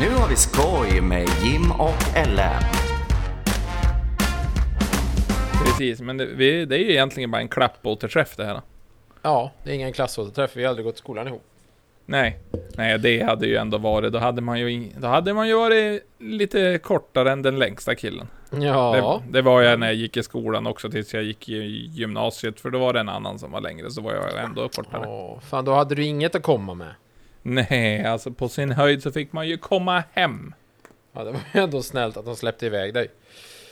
Nu har vi skoj med Jim och Ellen. Precis, men det, vi, det är ju egentligen bara en klappåterträff det här. Ja, det är ingen klassåterträff. Vi har aldrig gått i skolan ihop. Nej, nej det hade ju ändå varit, då hade man ju, då hade man ju varit lite kortare än den längsta killen. Ja. Det, det var jag när jag gick i skolan också tills jag gick i gymnasiet, för då var det en annan som var längre, så var jag ändå kortare. Ja, fan då hade du inget att komma med. Nej, alltså på sin höjd så fick man ju komma hem. Ja, det var ju ändå snällt att de släppte iväg dig.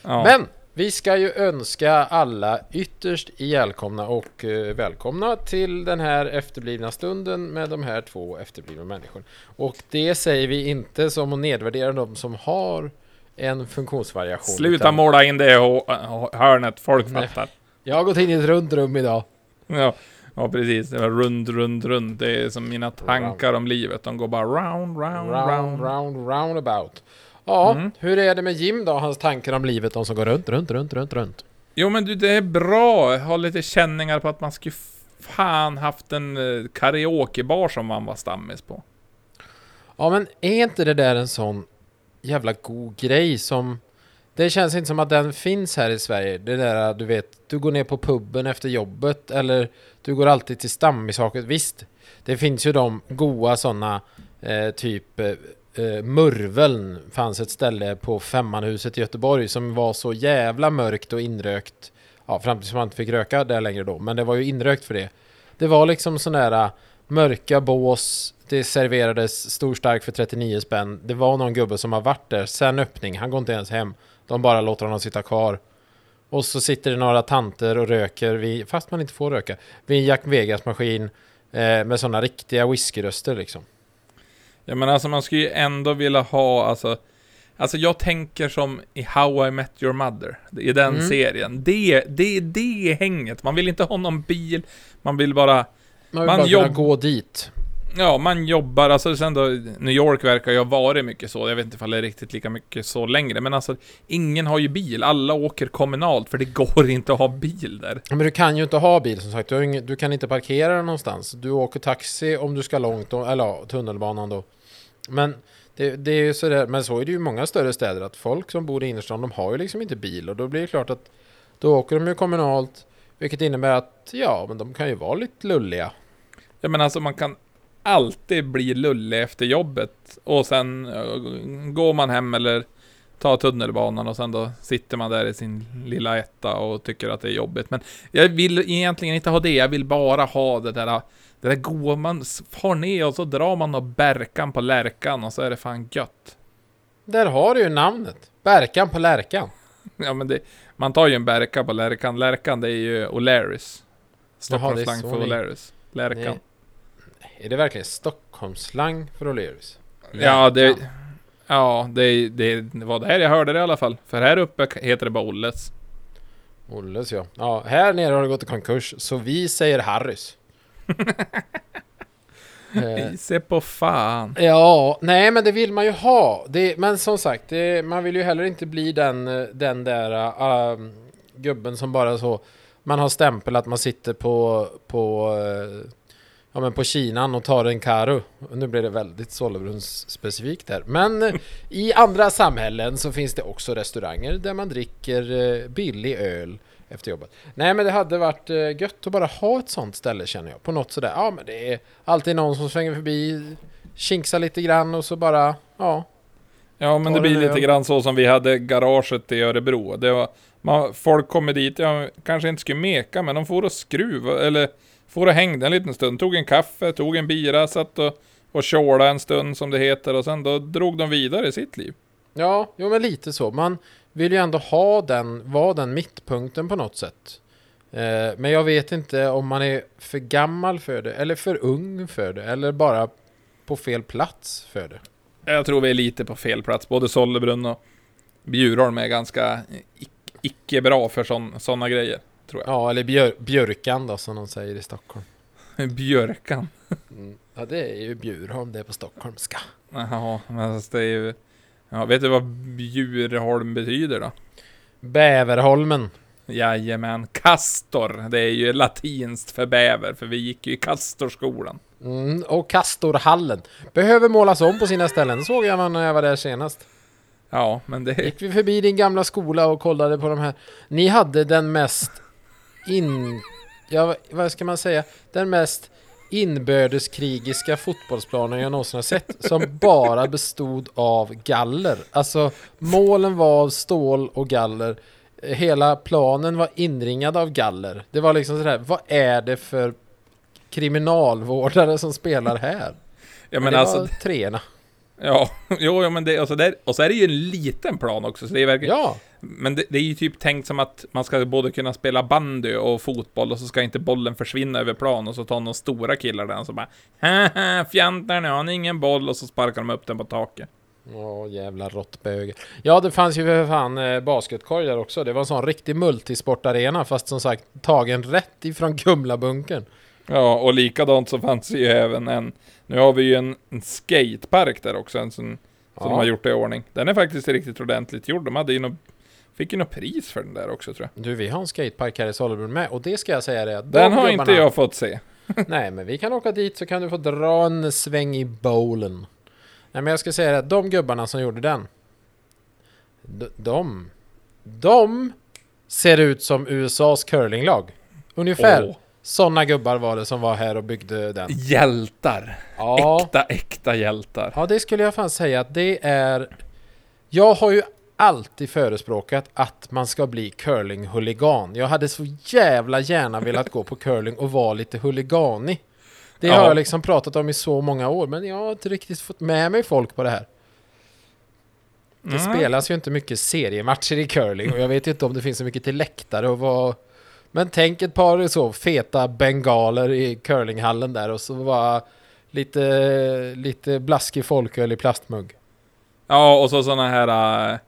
Ja. Men vi ska ju önska alla ytterst ihjälkomna och eh, välkomna till den här efterblivna stunden med de här två efterblivna människorna. Och det säger vi inte som att nedvärdera de som har en funktionsvariation. Sluta utan måla in det hå- hörnet, folk Nej. fattar. Jag har gått in i ett runt rum idag. Ja, ja, precis. Det var rund, rund, rund. Det är som mina tankar om livet. De går bara round, round, Round, round. round, roundabout. Ja, Mm. hur är det med Jim då? Hans tankar om livet, de som går runt, runt, runt, runt, runt. Jo men du, det är bra. Jag har lite känningar på att man skulle fan haft en eh, karaokebar som man var stammis på. Ja, men är inte det där en sån jävla god grej som... Det känns inte som att den finns här i Sverige. Det där du vet, du går ner på puben efter jobbet eller du går alltid till stammishaket. Visst, det finns ju de goa sådana eh, typ eh, eh Murveln fanns ett ställe på Femmanhuset i Göteborg som var så jävla mörkt och inrökt. Ja, fram tills man inte fick röka där längre då, men det var ju inrökt för det. Det var liksom sådana där eh, mörka bås, det serverades stor stark för 39 spänn. Det var någon gubbe som har varit där sen öppning, han går inte ens hem. De bara låter honom sitta kvar. Och så sitter det några tanter och röker, vid, fast man inte får röka, vid en Jack Vegas-maskin eh, med sådana riktiga whiskyröster liksom. Ja men alltså man skulle ju ändå vilja ha, alltså... Alltså jag tänker som i How I Met Your Mother, i den Mm. serien. Det, det, det är hänget. Man vill inte ha någon bil, man vill bara... Man vill Man bara kunna jobb- gå dit. Ja, man jobbar, alltså sen då, New York verkar ju ha varit mycket så, jag vet inte ifall det är riktigt lika mycket så längre, men alltså, ingen har ju bil, alla åker kommunalt, för det går inte att ha bil där. Men du kan ju inte ha bil som sagt, du, ingen, du kan inte parkera den någonstans. Du åker taxi om du ska långt, eller ja, tunnelbanan då. Men det, det är ju sådär, men så är det ju i många större städer att folk som bor i innerstan, de har ju liksom inte bil och då blir det klart att då åker de ju kommunalt, vilket innebär att ja, men de kan ju vara lite lulliga. Ja men alltså man kan alltid bli lullig efter jobbet, och sen eh, går man hem eller tar tunnelbanan och sen då sitter man där i sin lilla etta och tycker att det är jobbigt. Men jag vill egentligen inte ha det, jag vill bara ha det där det där goa, man far ner och så drar man och bärkan på lärkan och så är det fan gött. Där har du ju namnet, Berkan på Lärkan. Ja men det, man tar ju en bärka på lärkan. Lärkan det är ju är Stockholmsslang för O'Larrys. Lärkan. Är det verkligen Stockholmsslang för O'Learys? Ja, det... Ja, det, det, det var där jag hörde det i alla fall. För här uppe heter det bara Olles. Olles ja. Ja, här nere har det gått i konkurs, så vi säger Harrys. Eh, Se på fan. Ja, nej men det vill man ju ha. Det, men som sagt, det, man vill ju heller inte bli den, den där uh, gubben som bara så... Man har stämpel att man sitter på, på, eh, ja, men på Kinan och tar en karo. Nu blir det väldigt Sollebrunns specifikt här. Men eh, i andra samhällen så finns det också restauranger där man dricker eh, billig öl efter jobbet. Nej men det hade varit eh, gött att bara ha ett sånt ställe känner jag. På något sådär. Ja men det är alltid någon som svänger förbi, kinksa lite grann och så bara, ja. Ja, men det blir lite grann så som vi hade garaget i Örebro. Det var, man, folk kommer dit, ja, kanske inte skulle meka, men de får och skruva, eller får och hängde en liten stund. Tog en kaffe, tog en bira, satt och, och tjålade en stund som det heter och sen då drog de vidare i sitt liv. Ja, jo men lite så. Man vill ju ändå ha den, vara den mittpunkten på något sätt. Eh, men jag vet inte om man är för gammal för det, eller för ung för det, eller bara på fel plats för det. Jag tror vi är lite på fel plats. Både Sollebrunn och Bjurholm är ganska ic- icke bra för sådana grejer, tror jag. Ja, eller björ, Björkan då, som de säger i Stockholm. Björkan. Mm. Ja, det är ju Bjurholm, det är på stockholmska. Jaha, men alltså det är ju... Ja, vet du vad Bjurholm betyder då? Bäverholmen. Jajamän, Castor. Det är ju latinskt för bäver, för vi gick ju i Castorskolan. Mm, och Kastorhallen. Behöver målas om på sina ställen. Såg jag när jag var där senast. Ja, men det... Gick vi förbi din gamla skola och kollade på de här. Ni hade den mest in... Ja, vad ska man säga? Den mest inbördeskrigiska fotbollsplanen jag någonsin har sett. Som bara bestod av galler. Alltså, målen var av stål och galler. Hela planen var inringad av galler. Det var liksom sådär, vad är det för kriminalvårdare som spelar här? Ja, Men men det alltså... var treorna. Ja, jo, ja, men det, alltså där, och så är det ju en liten plan också, så det är verkligen... Ja, Men det, det är ju typ tänkt som att man ska både kunna spela bandy och fotboll och så ska inte bollen försvinna över plan och så tar några stora killar den så bara Haha, fjantar nu har ni ingen boll och så sparkar de upp den på taket. Åh jävla råttböger. Ja det fanns ju för fan eh, basketkorg där också. Det var en sån riktig multisportarena fast som sagt tagen rätt ifrån Kumlabunkern. Ja, och likadant så fanns det ju även en Nu har vi ju en, en skatepark där också, en sån som Ja. de har gjort i ordning. Den är faktiskt riktigt ordentligt gjord. De hade ju något, fick ju något pris för den där också tror jag. Du vi har en skatepark här i Sollebrunn med och det ska jag säga det att Den de har gubbarna- inte jag fått se. Nej men vi kan åka dit så kan du få dra en sväng i bowlen. Nej men jag ska säga det att de gubbarna som gjorde den. De. De ser ut som USAs curlinglag. Ungefär. Åh, Sådana gubbar var det som var här och byggde den. hjältar! Ja. Äkta, äkta hjältar. Ja, det skulle jag fan säga att det är... Jag har ju alltid förespråkat att man ska bli curling-huligan. Jag hade så jävla gärna velat gå på curling och vara lite huliganig. Det har Ja. jag liksom pratat om i så många år, men jag har inte riktigt fått med mig folk på det här. Det Mm. spelas ju inte mycket seriematcher i curling och jag vet inte om det finns så mycket till läktare och vad... Men tänk ett par så feta bengaler i curlinghallen där och så var lite, lite blaskig folköl i plastmugg. Ja, och så såna här äh,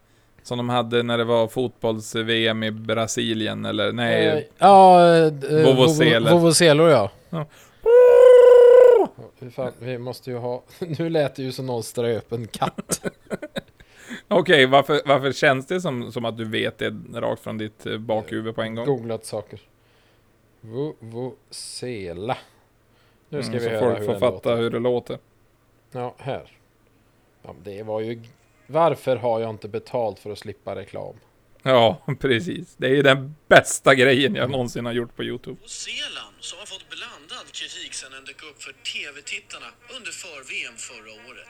som de hade när det var fotbolls-VM i Brasilien eller nej. Eh, ja, eh, eh, Vovozelor. vovo- Vovozelor ja. Ja. Fan, vi måste ju ha... Nu lät det ju som någon ströp en katt. Okej, varför, varför känns det som, som att du vet det rakt från ditt eh, bakhuvud på en gång? Googlat saker. Vuvuzela. Nu ska Mm, vi så höra folk hur får den fatta låter. hur det låter. Ja, här. Ja, det var ju... Varför har jag inte betalt för att slippa reklam? Ja, precis. Det är ju den bästa grejen jag någonsin har gjort på YouTube. Zeeland som har fått blandad kritik sedan den dök upp för TV-tittarna under för-VM förra året.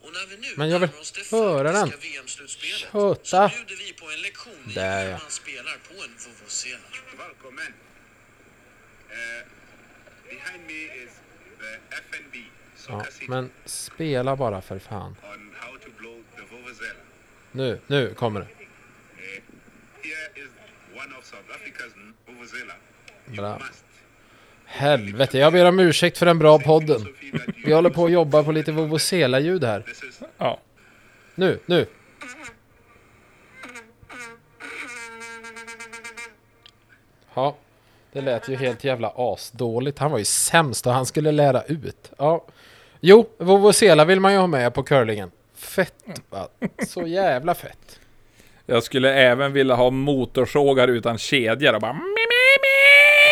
Och när vi nu Men jag vill närmar oss det höra den. Köta. så bjuder vi på en lektion i Där, ja. man spelar på en vuvuzela. Välkommen. Uh, behind me is the FNB Ja, men spela bara för fan. on how to blow the vuvuzela. Nu, nu kommer det. Here is one of South Africa's vuvuzela. You Bra. Helvete, jag ber om ursäkt för den bra podden. Vi håller på att jobba på lite vuvuzela-ljud här. Ja. Nu, nu. Ja, det lät ju helt jävla asdåligt. Han var ju sämst och han skulle lära ut. Ja. Jo, vuvuzela vill man ju ha med på curlingen. Fett va? Så jävla fett. Jag skulle även vilja ha motorsågar utan kedjor och bara.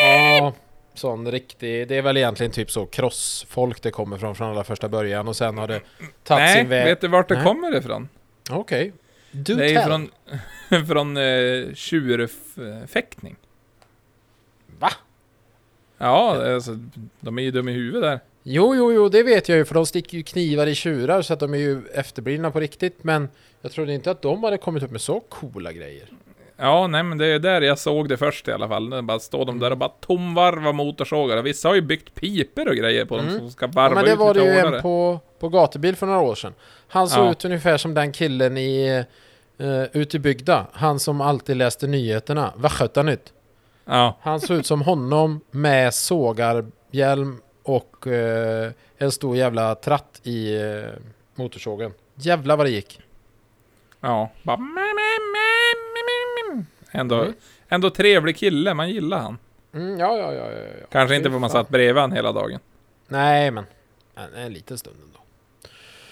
Ja, sån riktig. Det är väl egentligen typ så crossfolk det kommer från från allra första början och sen har det tagit Nej, sin väg. vet du vart det Nej. kommer ifrån? Okej. Do det är från, från eh, tjurfäktning. Va? Ja, alltså, de är ju dumma i huvudet där. Jo, jo, jo, det vet jag ju för de sticker ju knivar i tjurar så att de är ju efterblivna på riktigt. Men jag trodde inte att de hade kommit upp med så coola grejer. Ja, nej men det är där jag såg det först i alla fall. Det bara står de där och bara tomvarvar motorsågar. Vissa har ju byggt piper och grejer på dem Mm. som ska Ja, varva men det ut var det ju en på, på gatubil för några år sedan. Han såg Ja. ut ungefär som den killen i uh, Ute i bygda. Han som alltid läste nyheterna. Västgötanytt. Ja, Han såg ut som honom med sågarhjälm och eh, en stor jävla tratt i eh, motorsågen. Jävlar vad det gick. ja. Bara, me, me, me, me, me, me. Ändå, Mm. ändå trevlig kille, man gillar han. Mm, ja, ja, ja, ja. Kanske inte för man satt bredvid han hela dagen. Nej, men en, en liten stund ändå.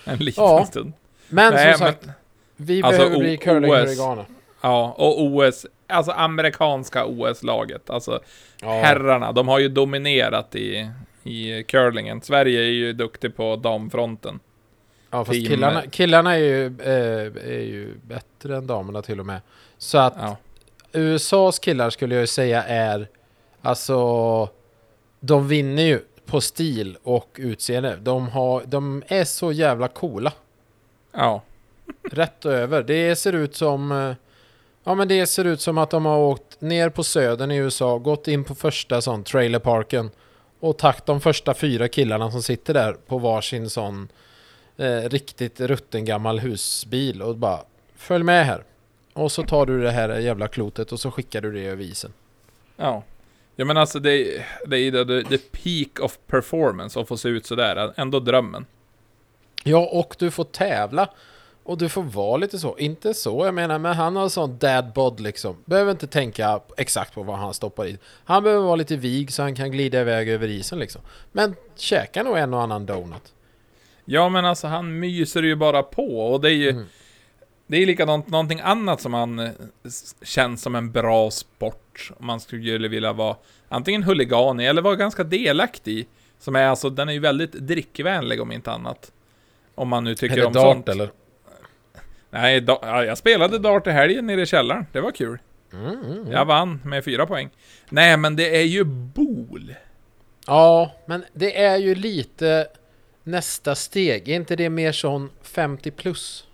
En liten Ja. stund. Men Nej, som sagt, vi alltså, behöver bli curlinghuliganer. Ja, och OS, alltså amerikanska OS-laget. Alltså Ja. herrarna, de har ju dominerat i, i curlingen. Sverige är ju duktig på damfronten. Ja, fast Team- killarna, killarna är, ju, eh, är ju bättre än damerna till och med. Så att Ja. USAs killar skulle jag ju säga är, alltså, de vinner ju på stil och utseende. De, har, de är så jävla coola. ja. Rätt över. Det ser ut som, eh, ja men det ser ut som att de har åkt ner på södern i USA, gått in på första sån trailerparken och tagit de första fyra killarna som sitter där på varsin sån eh, riktigt rutten gammal husbil och bara följ med här. Och så tar du det här jävla klotet och så skickar du det över isen. Ja. Ja men alltså det, det är the, the peak of performance att få se ut sådär. Ändå drömmen. Ja, och du får tävla. Och du får vara lite så. Inte så, jag menar, men han har sån dad bod liksom. Behöver inte tänka exakt på vad han stoppar i. Han behöver vara lite vig så han kan glida iväg över isen liksom. Men käka nog en och annan donut. Ja men alltså han myser ju bara på och det är ju Mm. Det är likadant, någonting annat som han eh, känns som en bra sport. Om man skulle vilja vara antingen huligan i eller vara ganska delaktig i. Som är alltså, den är ju väldigt drickvänlig om inte annat. Om man nu tycker om dart sånt. eller? Nej, da, ja, jag spelade dart i helgen nere i källaren. Det var kul. Mm, mm. Jag vann med fyra poäng. Nej, men det är ju bol. Ja, men det är ju lite nästa steg. Är inte det mer sån 50 plus?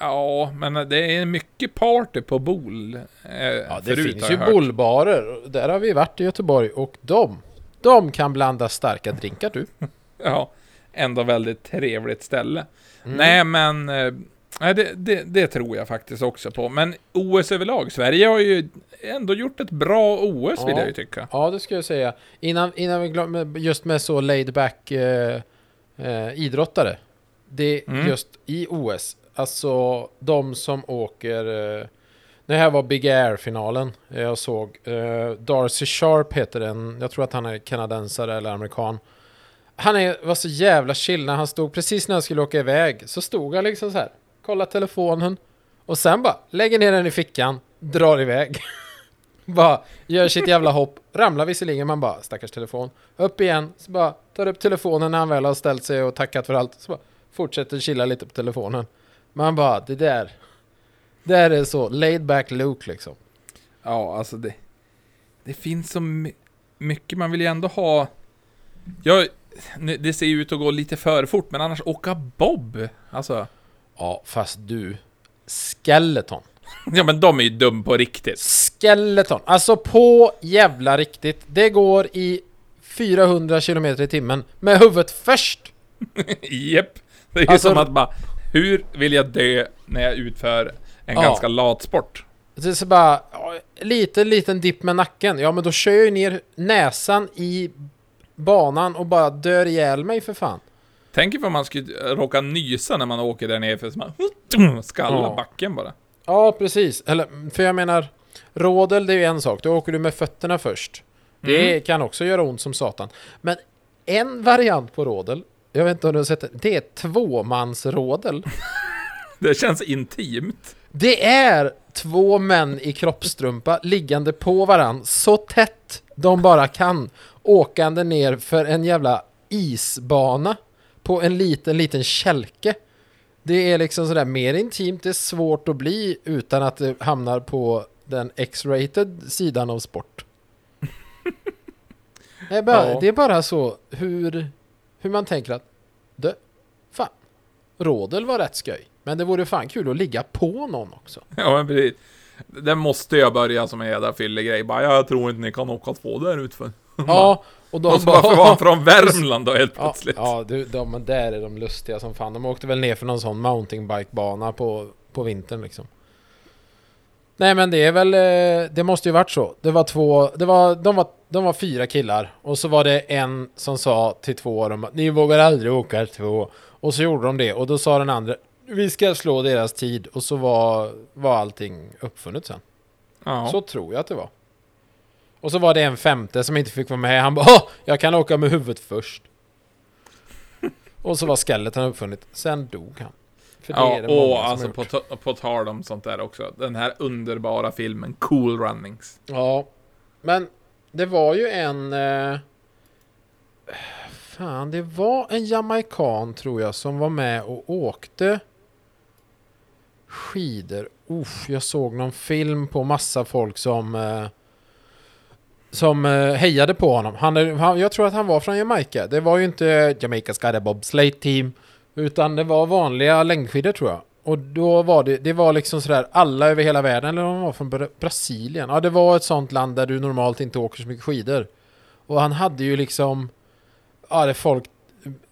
Ja, men det är mycket party på bol. Eh, Ja, det förut, finns ju hört. bullbarer. Där har vi varit i Göteborg och de, de kan blanda starka drinkar du. Ja, ändå väldigt trevligt ställe. Mm. Nej, men... eh, det, det, det tror jag faktiskt också på. Men OS överlag, Sverige har ju ändå gjort ett bra OS vill Ja. jag ju tycka. Ja, det skulle jag säga. Innan, innan vi glömmer, just med så laid back eh, eh, idrottare. Det Mm. just i OS. Alltså de som åker... Eh, det här var Big Air-finalen eh, jag såg. Eh, Darcy Sharp heter den. Jag tror att han är kanadensare eller amerikan. Han är, var så jävla chill när han stod, precis när han skulle åka iväg, så stod han liksom så här. Kolla telefonen. Och sen bara lägger ner den i fickan, drar iväg. bara gör sitt jävla hopp, ramlar visserligen, man bara stackars telefon. Upp igen, så bara tar upp telefonen när han väl har ställt sig och tackat för allt. Så bara fortsätter chilla lite på telefonen. Man bara, det där. Det där är så laid back Luke liksom. Ja, alltså det... Det finns så my- mycket, man vill ju ändå ha... Jag, det ser ju ut att gå lite för fort, men annars åka bob. Alltså... Ja, fast du. Skeleton. Ja, men de är ju dum på riktigt. Skeleton. Alltså på jävla riktigt. Det går i 400 km i timmen med huvudet först. Japp. Det är ju Alltså- som att bara... Hur vill jag dö när jag utför en Ja. ganska lat sport? Det är så bara, ja, liten, dipp med nacken. Ja, men då kör jag ner näsan i banan och bara dör ihjäl mig för fan. Tänk ifall man skulle råka nysa när man åker där nere för man skalla Ja. backen bara. Ja, precis. Eller, för jag menar, rådel det är ju en sak. Då åker du med fötterna först. Det kan också göra ont som satan. Men en variant på rådel, jag vet inte om du har sett det, det är tvåmansrådel. Det känns intimt. Det är två män i kroppstrumpa liggande på varann så tätt de bara kan. Åkande ner för en jävla isbana på en liten, liten kälke. Det är liksom sådär mer intimt, det är svårt att bli utan att det hamnar på den X-rated sidan av sport. Det är bara, Ja. det är bara så hur, hur man tänker att det, fan, rådel var rätt skoj. Men det vore fan kul att ligga på någon också. Ja, men precis. Det måste jag börja som en jävla fyllegrej. Bara, jag tror inte ni kan åka två där utför. Ja, och de Och så varför var han från Värmland då helt Ja, plötsligt? ja du, de men där är de lustiga som fan. De åkte väl ner för någon sån mountainbikebana på, på vintern liksom. Nej men det är väl, eh, det måste ju varit så. Det var två, det var, de var, de var fyra killar. Och så var det en som sa till två av dem att ni vågar aldrig åka två. Och så gjorde de det och då sa den andra vi ska slå deras tid och så var, var allting uppfunnet sen. Ja. Så tror jag att det var. Och så var det en femte som inte fick vara med. Han bara jag kan åka med huvudet först. och så var skeleton uppfunnit. Sen dog han. För det Ja, är det många och alltså på, på tal om sånt där också. Den här underbara filmen Cool Runnings. Ja. Men det var ju en... Eh, Fan, det var en jamaican tror jag som var med och åkte skidor. Uff, jag såg någon film på massa folk som eh, som eh, hejade på honom. Han, är, han, jag tror att han var från Jamaica. Det var ju inte Jamaica's got a bobsleigh team. Utan det var vanliga längdskidor tror jag. Och då var det, det var liksom sådär alla över hela världen, eller om de var från Bra- Brasilien. Ja, det var ett sånt land där du normalt inte åker så mycket skidor. Och han hade ju liksom, ja det folk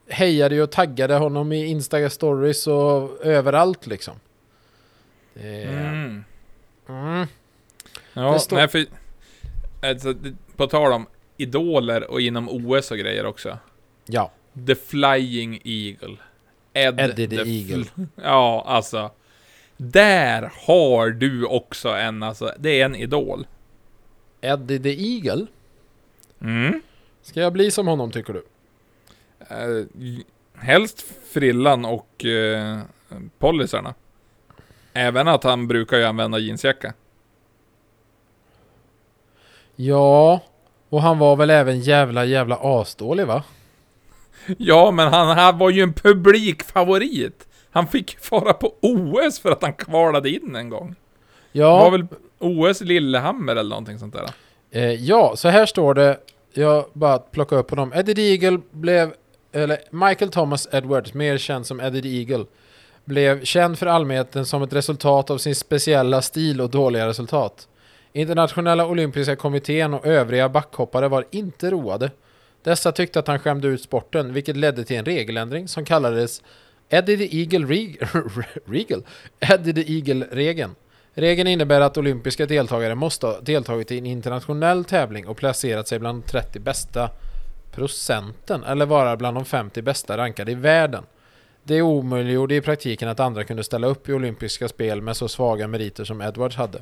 hejade ju och taggade honom i Instagram stories och överallt liksom. Det, Mm. mm. Ja, står- nej för... Alltså, på tal om idoler och inom OS och grejer också. Ja, The Flying Eagle. Ed Eddie the fl- Eagle. Ja, alltså. Där har du också en, alltså, det är en idol. Eddie the Eagle. Mm. Ska jag bli som honom tycker du? Eh, helst frillan och uh, polisarna. Även att han brukar ju använda jeansjacka. Ja, och han var väl även jävla jävla asdålig va? Ja, men han här var ju en publikfavorit. Han fick fara på OS för att han kvalade in en gång. Det var Ja, väl OS Lillehammer eller någonting sånt där. eh, ja, så här står det. Jag bara plockar upp på dem. Eddie Eagle blev, eller Michael Thomas Edwards, mer känd som Eddie Eagle, blev känd för allmänheten som ett resultat av sin speciella stil och dåliga resultat. Internationella Olympiska Kommittén och övriga backhoppare var inte roade. Dessa tyckte att han skämde ut sporten, vilket ledde till en regeländring som kallades Eddie the Eagle Reg- Regal. Eddie the Eagle-regeln. Regeln innebär att olympiska deltagare måste ha deltagit i en internationell tävling och placerat sig bland de 30 bästa procenten, eller vara bland de 50 bästa rankade i världen. Det omöjliggjorde i praktiken att andra kunde ställa upp i olympiska spel med så svaga meriter som Edwards hade.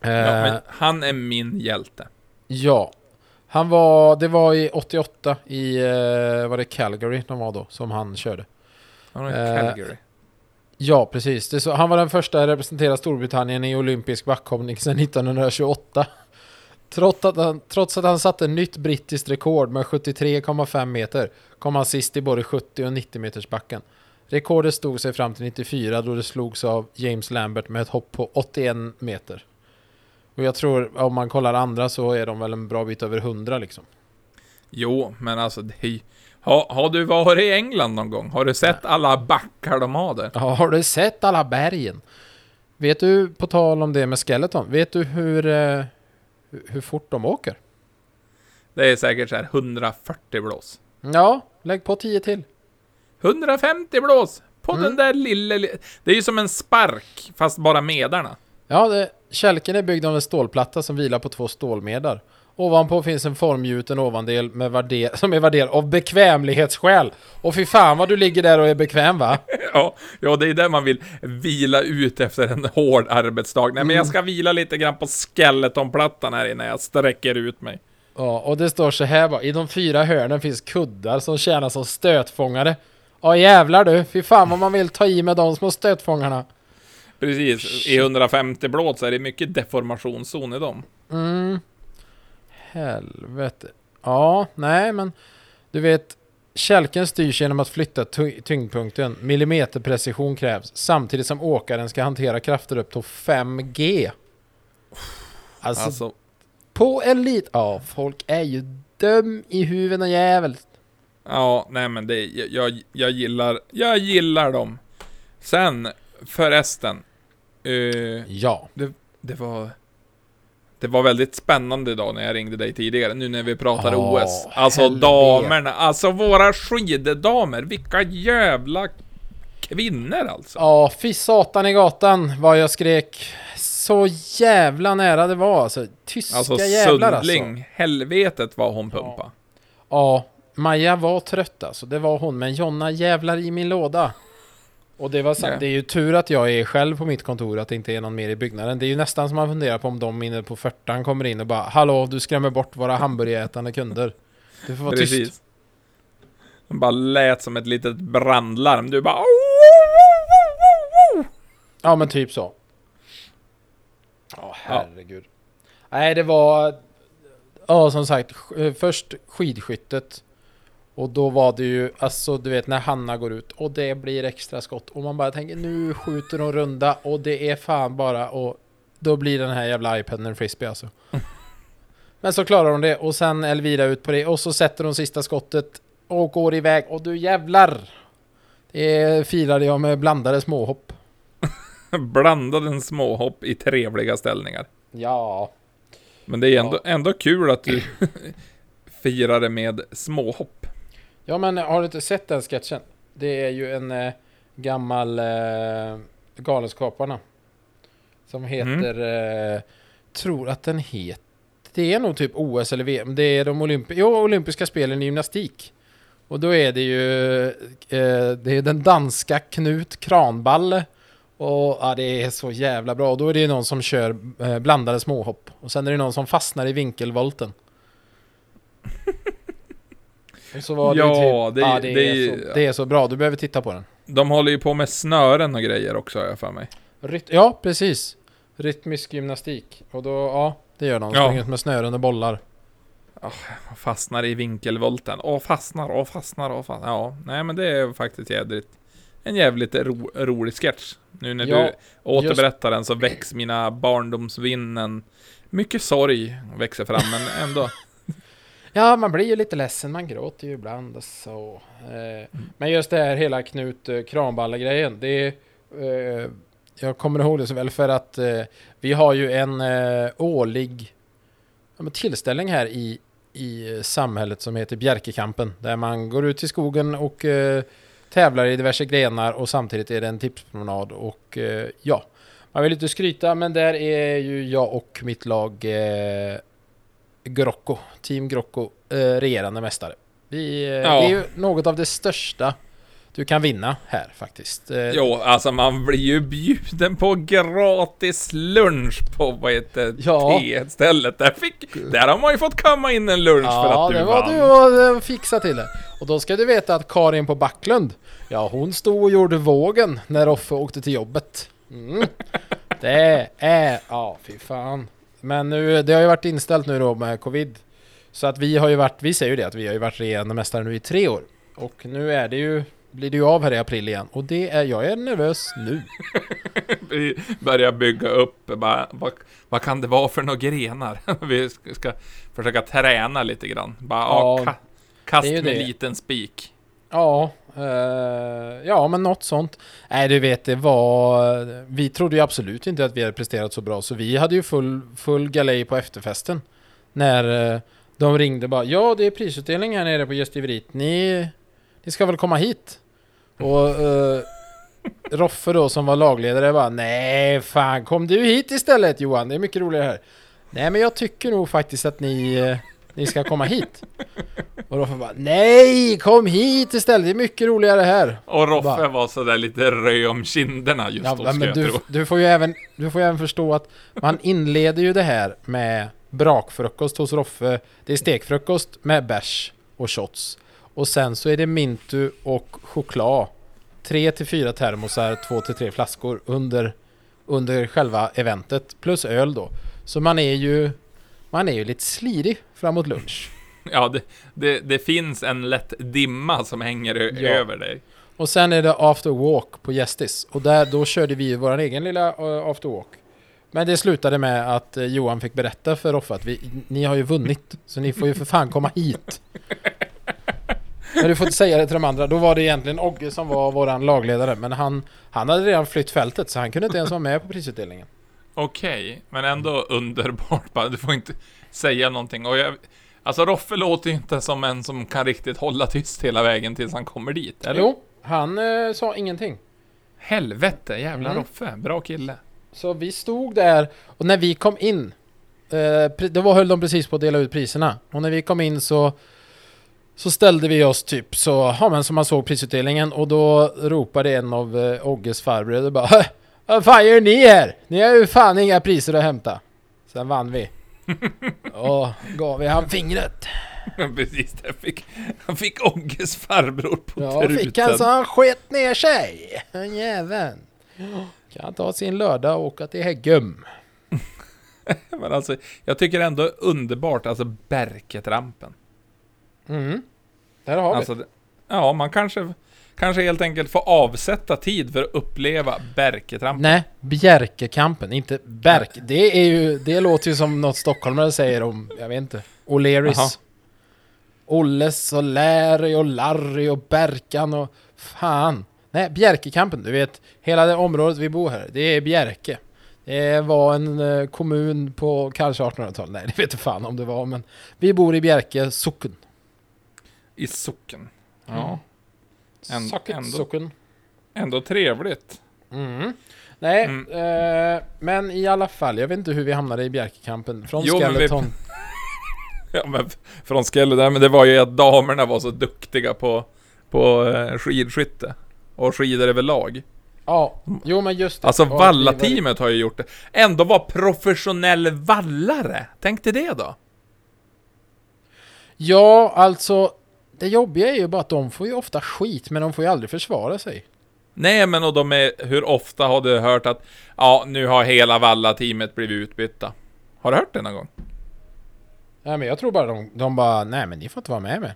Ja, Eh, han är min hjälte. Ja. Han var, det var i 88 i, eh, var det Calgary de var då, som han körde. Han är Eh, Calgary. Ja, precis. Så, han var den första att representera Storbritannien i olympisk backhoppning sedan 1928. Trots att, han, trots att han satte nytt brittiskt rekord med 73,5 meter kom han sist i både 70 och 90 meters backen. Rekordet stod sig fram till 94 då det slogs av James Lambert med ett hopp på 81 meter. Och jag tror, om man kollar andra så är de väl en bra bit över 100 liksom. Jo, men alltså det är ju... Har, har du varit i England någon gång? Har du sett alla backar de har där? Ja, har du sett alla bergen? Vet du, på tal om det med Skeleton, vet du hur, eh, hur- fort de åker? Det är säkert så här 140 blås. Ja, lägg på 10 till. 150 blås! På Mm. den där lilla, li- Det är ju som en spark, fast bara medarna. Ja, det, kälken är byggd av en stålplatta som vilar på två stålmedar. Ovanpå finns en formgjuten ovandel med värder, som är värderad av bekvämlighetsskäl. Och fy fan vad du ligger där och är bekväm va? Ja, ja, det är där man vill vila ut efter en hård arbetsdag. Nej, men Mm. jag ska vila lite grann på skeletonplattan här innan jag sträcker ut mig. Ja, och det står så här bara. I de fyra hörnen finns kuddar som tjänar som stötfångare. Ja jävlar du, fy fan vad man vill ta i med de små stötfångarna. Precis, i 150 blås så är det mycket deformationszon i dem. Mm. Helvete. Ja, nej men du vet Kälken styrs genom att flytta ty- tyngdpunkten. Millimeterprecision krävs samtidigt som åkaren ska hantera krafter upp till 5G. Alltså, Alltså, på elit... Ja, folk är ju dum i huvudet och jävel. ja, nej men det, jag, jag, jag gillar, jag gillar dem. Sen, förresten. Eh, Ja. det var... Det var väldigt spännande idag när jag ringde dig tidigare, nu när vi pratar Ja, OS. Alltså helvete. damerna, alltså våra skiddamer, vilka jävla kvinnor alltså. Ja, fy satan i gatan vad jag skrek. Så jävla nära det var alltså. Tyska Alltså jävlar alltså. Sundling, helvetet vad hon pumpa. Ja, Maja var trött alltså. Det var hon. Men Jonna jävlar i min låda. Och det var sant. Ja. Det är ju tur att jag är själv på mitt kontor, att det inte är någon mer i byggnaden. Det är ju nästan som man funderar på om de inne på 40 kommer in och bara Hallå, du skrämmer bort våra hamburgerätande kunder. Du får vara tyst. Precis. Hon bara lät som ett litet brandlarm. Du bara... Ja, men typ så. Ja, herregud. Nej, det var... Ja, som sagt, eh, först skidskyttet. Och då var det ju, alltså du vet när Hanna går ut och det blir extra skott och man bara tänker nu skjuter hon runda och det är fan bara och då blir den här jävla iPaden en frisbee alltså. Men så klarar hon det och sen Elvira ut på det och så sätter hon sista skottet och går iväg och du jävlar! Det firade jag med blandade småhopp. Blandade småhopp i trevliga ställningar. Ja. Men det är ändå, ändå kul att du firar det med småhopp. Ja men har du inte sett den sketchen? Det är ju en eh, gammal eh, Galenskaparna. Som heter, eh, tror att den heter, det är nog typ OS eller VM. Det är de olympi jo, olympiska spelen i gymnastik. Och då är det ju, eh, det är den danska Knut Kranballe. Och ja, det är så jävla bra. Och då är det någon som kör eh, blandade småhopp. Och sen är det någon som fastnar i vinkelvolten. Och så var det ju Ja, typ, det- ja, det, det- är så, det är så bra. Du behöver titta på den. De håller ju på med snören och grejer också har jag för mig. Ryt ja, precis. Rytmisk gymnastik. Och då, ja, det gör de. Ja. Springer ut med snören och bollar. Fastnar i vinkelvolten. Åh, fastnar, åh, fastnar, åh, fastnar. Ja, nej men det är faktiskt jädrigt. En jävligt ro, rolig sketch. Nu när Ja, du återberättar den så väcks mina barndomsvinnen. Mycket sorg växer fram, men ändå. Ja, man blir ju lite ledsen. Man gråter ju ibland och så. Eh, men just det här hela Knut eh, Kranballe-grejen. Det är... Eh, jag kommer ihåg det så väl för att vi har ju en årlig ja, men tillställning här i, i samhället som heter Bjärkekampen. Där man går ut i skogen och tävlar i diverse grenar och samtidigt är det en tipspromenad och ja. Man vill inte skryta men där är ju jag och mitt lag Grocco, Team Grocco, eh, regerande mästare. Vi, eh, Ja. Det är ju något av det största du kan vinna här faktiskt. Eh, Jo, alltså man blir ju bjuden på gratis lunch på, vad heter Ja. T-stället. Där, fick, där har man ju fått kamma in en lunch för Ja, att du det var vann. du och eh, fixa till det. Och då ska du veta att Karin på Backlund, ja hon stod och gjorde vågen när Roffe åkte till jobbet. Mm. Det är, ja fy fan. Men nu, det har ju varit inställt nu då med covid. Så att vi har ju varit, vi säger ju det att vi har ju varit regerande mästare nu i tre år. Och nu är det ju, blir det ju av här i april igen. Och det är, jag är nervös nu. Vi börjar bygga upp, bara, vad, vad kan det vara för några grenar? Vi ska, försöka träna lite grann. Bara, ja, Ja, ka, kast med det. liten spik. Ja, eh, ja men något sånt. Nej du vet det var, vi trodde ju absolut inte att vi hade presterat så bra så vi hade ju full, full galej på efterfesten. När eh, de ringde bara, ja det är prisutdelning här nere på Gästiveriet, ni, ni ska väl komma hit? Och eh, Roffe då som var lagledare bara, nej fan kom du hit istället Johan, det är mycket roligare här. Nej men jag tycker nog faktiskt att ni, ni ska komma hit. Och Roffe bara Nej, kom hit istället, det är mycket roligare här. Och Roffe Bara- var sådär lite röd om kinderna just Ja, då, men jag du, tro. du, får ju även, du får ju även förstå att man inleder ju det här med brakfrukost hos Roffe. Det är stekfrukost med bärs och shots. Och sen så är det Mintu och choklad. Tre till fyra termosar, två till tre flaskor under, under själva eventet. Plus öl då. Så man är ju, man är ju lite slirig framåt lunch. Ja, det, det, det finns en lätt dimma som hänger Ja. över dig. Och sen är det after walk på Gästis. Och där, då körde vi vår egen lilla after walk. Men det slutade med att eh, Johan fick berätta för Roffe att vi, ni har ju vunnit. Så ni får ju för fan komma hit. Men du får inte säga det till de andra. Då var det egentligen Ogge som var våran lagledare. Men han, han hade redan flytt fältet så han kunde inte ens vara med på prisutdelningen. Okej, men ändå underbart bara. Du får inte säga någonting. Och jag, alltså Roffe låter ju inte som en som kan riktigt hålla tyst hela vägen tills han kommer dit, eller? Jo, han eh, sa ingenting. Helvete, jävla Mm. Roffe. Bra kille. Så vi stod där och när vi kom in eh, Då var, höll de precis på att dela ut priserna Och när vi kom in så Så ställde vi oss typ så Ja men som man såg prisutdelningen Och då ropade en av eh, Ogges farbröder bara "Hä? Vad fan gör ni här? Ni har ju fan inga priser att hämta Sen vann vi Och gav vi han fingret Precis, där fick, han fick Ogges farbror på Ja truten. fick han så han sket ner sig Den jäveln Kan ta sin lördag och åka till Häggum Men alltså, jag tycker ändå underbart, alltså Berketrampen. Mm. Där har vi. Alltså, ja, man kanske, kanske helt enkelt får avsätta tid för att uppleva Berketrampen. Nej, Bjerkekampen, inte Berk. Det är ju, det låter ju som något stockholmare säger om, jag vet inte. O'Learys. Olles och Larry och Larry och Berkan och fan. Nej, Bjerkekampen, du vet, hela det området vi bor här, det är Bjerke. Det var en eh, kommun på kanske 1800-talet, nej det vet jag fan om det var, men vi bor i Bjerke socken. I socken. Ja. Änd- ändå. Ändå trevligt. Mm. Nej, Mm. eh, men i alla fall, jag vet inte hur vi hamnade i Bjerkekampen. Från Jo, men vi- Skeleton. Ja, men från Skelle där, men det var ju att damerna var så duktiga på, på eh, skidskytte. Och skidor överlag. Ja, jo men just det. Alltså Valla-teamet har ju gjort det. Ändå var professionell vallare. Tänk dig det då. Ja, alltså. Det jobbiga är ju bara att de får ju ofta skit, men de får ju aldrig försvara sig. Nej, men och de är, hur ofta har du hört att ja, nu har hela Valla-teamet blivit utbytta? Har du hört det någon gång? Nej men jag tror bara de, de bara, nej men ni får inte vara med med.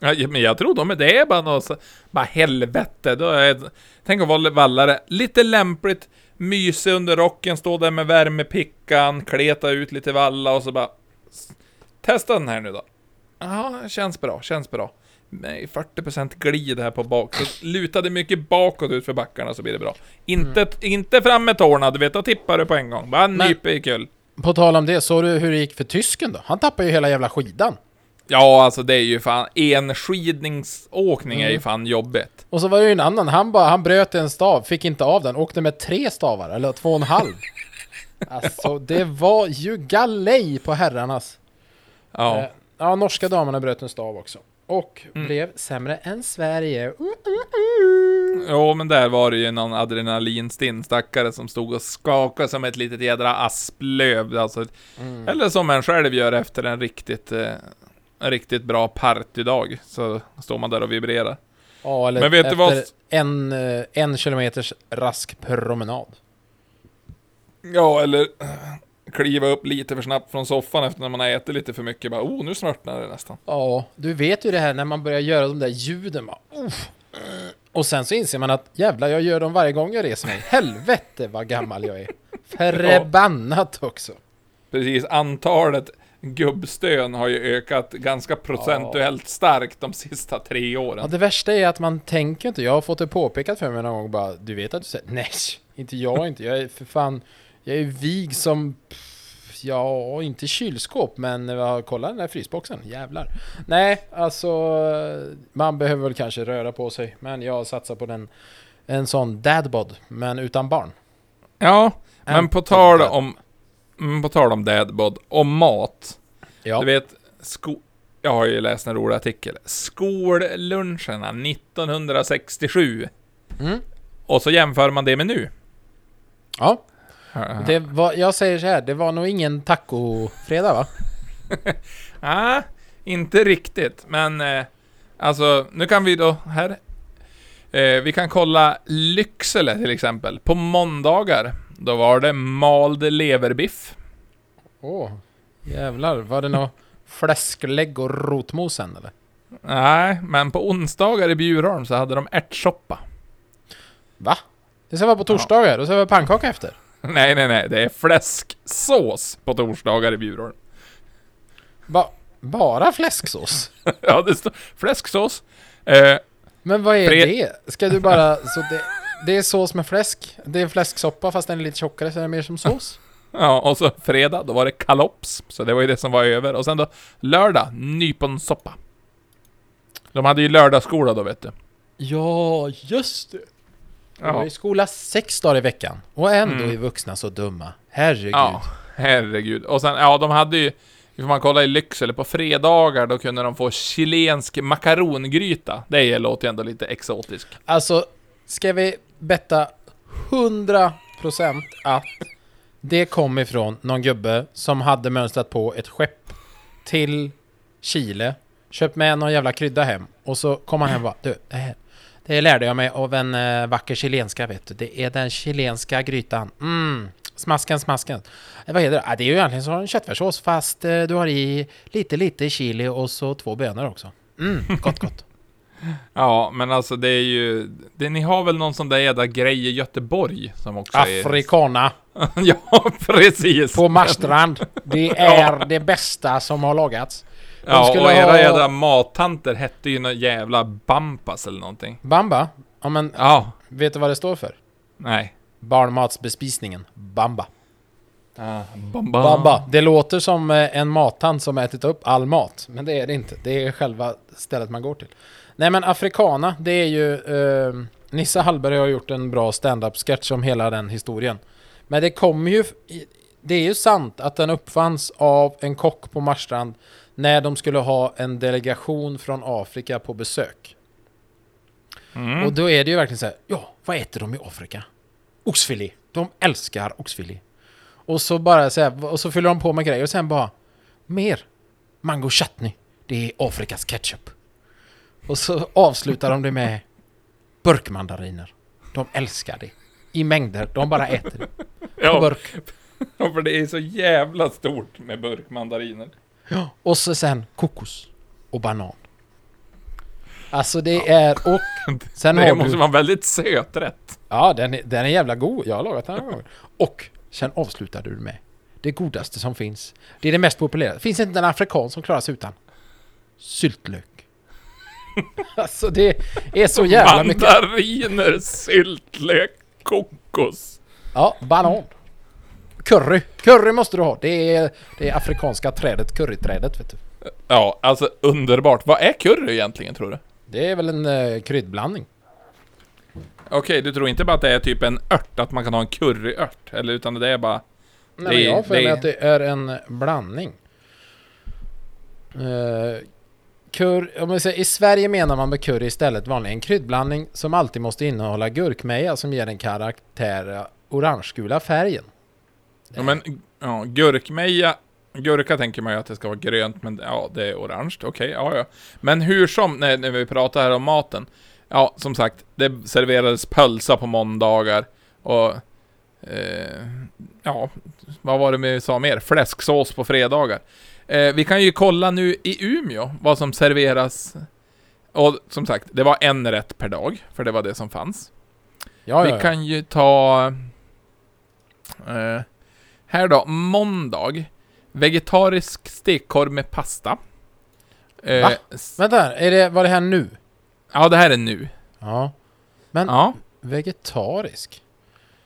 Ja, men jag tror de är det är bara något bara helvete. Då är, tänk att vara vallare. Lite lämpligt, myse under rocken, stå där med värmepickan, kleta ut lite valla och så bara... Testa den här nu då. Ja, känns bra, känns bra. Nej, 40% glid här på bak. Så lutade mycket bakåt ut för backarna så blir det bra. Inte, inte fram med tårna, du vet, då tippar du på en gång. Bara nyper i kull. På tal om det, såg du hur det gick för tysken då? Han tappade ju hela jävla skidan. Ja, alltså det är ju fan, enskidningsåkning är ju fan jobbigt. Och så var det ju en annan, han bara, han bröt en stav, fick inte av den, åkte med tre stavar, eller två och en halv. Alltså det var ju galej på herrarnas. Ja. Eh, ja, norska damerna bröt en stav också. Och Mm. blev sämre än Sverige. Mm, mm. Jo, men där var det ju någon adrenalinstinn stackare som stod och skakade som ett litet jädra asplöv. Alltså, Mm. Eller som en själv gör efter en riktigt, eh, en riktigt bra partydag. Så står man där och vibrerar. Ja, eller Men vet du efter vad- en, eh, en kilometers rask promenad. Ja, eller kliva upp lite för snabbt från soffan efter när man har ätit lite för mycket. Bara, oh, nu svartnar det nästan. Ja, du vet ju det här när man börjar göra de där ljuden. Bara, "Uff." och sen så inser man att jävlar, jag gör dem varje gång jag reser mig. Helvete vad gammal jag är. Förbannat också. Precis, antalet gubbstön har ju ökat ganska procentuellt starkt de sista tre åren. Ja, det värsta är att man tänker inte. Jag har fått det påpekat för mig någon gång bara. Du vet att du säger nej, inte jag inte. Jag är för fan. Jag är vig som. Ja, inte kylskåp, men uh, kolla den där frysboxen. Jävlar. Nej, alltså. Man behöver väl kanske röra på sig. Men jag satsar på den. En sån dadbod, men utan barn. Ja, men En på tal om... mm, På tal om dadbod, och mat. Ja. Du vet, sko... Jag har ju läst en rolig artikel. Skolluncherna 1967. Mm. Och så jämför man det med nu. ja. Det var, jag säger så här, det var nog ingen tacofredag va? Ah, inte riktigt, men eh, alltså, nu kan vi då här. Eh, vi kan kolla Lycksele till exempel. På måndagar, då var det mald leverbiff. Åh, jävlar. Var det något fläsklägg och rotmos sen eller? Nej, men på onsdagar i Bjurholm så hade de ärtsoppa. Va? Det ska vara på torsdagar och så var det pannkaka efter? Nej, nej, nej, det är fläsksås på torsdagar i Bjurholm. Ba bara fläsksås? ja, det står fläsksås. Eh, Men vad är det? Ska du bara... Så det, det är sås med fläsk? Det är fläsksoppa fast den är lite tjockare så är det mer som sås? ja, och så fredag, då var det kalops. Så det var ju det som var över. Och sen då lördag, nyponsoppa. De hade ju lördagsskola då, vet du. Ja, just det! Var Ja, i skola sex dagar i veckan. Och ändå Mm. är vuxna så dumma. Herregud. ja herregud. Och sen, ja, de hade ju... Får man kolla i Lycksele, på fredagar då kunde de få chilensk makarongryta. Det låter ju ändå lite exotiskt. Alltså, ska vi betta 100% att det kom ifrån någon gubbe som hade mönstrat på ett skepp till Chile, köpt med någon jävla krydda hem och så kom han hem och bara du, det här det lärde jag mig av en eh, vacker chilenska vet du. Det är den chilenska grytan. Mm, Smasken, smasken. Eh, vad heter det? Ah, det är ju egentligen som en köttfärssås fast eh, du har i lite, lite chili och så två bönor också. Mm, gott, gott. Ja, men alltså det är ju... Det, ni har väl någon sån där jävla grej i Göteborg som också är... Afrikana ja, precis. på Marstrand. Det är det bästa som har lagats. Ja, skulle och era ha- jävla mattanter hette ju någon jävla Bampas eller någonting. Bamba? Ja men, Ja, vet du vad det står för? nej. Barnmatsbespisningen. Bamba. Bamba. Bamba. Det låter som eh, en mattant som ätit upp all mat. Men det är det inte. Det är själva stället man går till. Nej men Afrikana, det är ju... Eh, Nissa Hallberg har gjort en bra stand-up sketch om hela den historien. Men det kommer ju... Det är ju sant att den uppfanns av en kock på Marstrand när de skulle ha en delegation från Afrika på besök. Mm. Och då är det ju verkligen så här, ja, vad äter de i Afrika? Oxfilé. De älskar oxfilé. Och så bara så här, och så fyller de på med grejer och sen bara mer mango chutney. Det är Afrikas ketchup. Och så avslutar de det med burkmandariner. De älskar det. I mängder. De bara äter det. På Ja, burk. ja, för det är så jävla stort med burkmandariner. Ja. Och så sen kokos och banan. Alltså det är och sen det måste du... vara en väldigt söt rätt. Ja, den är, den är jävla god. Jag har lagat den några gånger. Och sen avslutar du med det godaste som finns. Det är det mest populära. Finns inte en afrikan som klarar sig utan. Syltlök. alltså det är så jävla mycket. Mandariner, syltlök, kokos. Ja, banan. Curry. Curry måste du ha. Det är det är afrikanska trädet, curryträdet vet du. Ja, alltså underbart. Vad är curry egentligen tror du? Det är väl en eh, kryddblandning. Okej, du tror inte bara att det är typ en ört, att man kan ha en curryört? Eller utan det är bara... Nej, Det men jag har för mig att det är en blandning. Uh, cur, om man säger, I Sverige menar man med curry istället vanligen en kryddblandning som alltid måste innehålla gurkmeja som ger den karaktär orangegula färgen. Ja, men ja, gurkmeja... Gurka tänker man ju att det ska vara grönt, men ja, det är orange. Okej, ja, ja. Men hur som, när, när vi pratar här om maten. Ja, som sagt, det serverades pölsa på måndagar. Och... Eh, ja, vad var det vi sa mer? Fläsksås på fredagar. Eh, vi kan ju kolla nu i Umeå vad som serveras. Och som sagt, det var en rätt per dag, för det var det som fanns. Ja, Vi ja, ja. kan ju ta... Eh, här då, måndag. Vegetarisk stekkorv med pasta. Eh, Va? Vänta, är det, var det här nu? Ja, det här är nu. Ja. Men Ja. vegetarisk?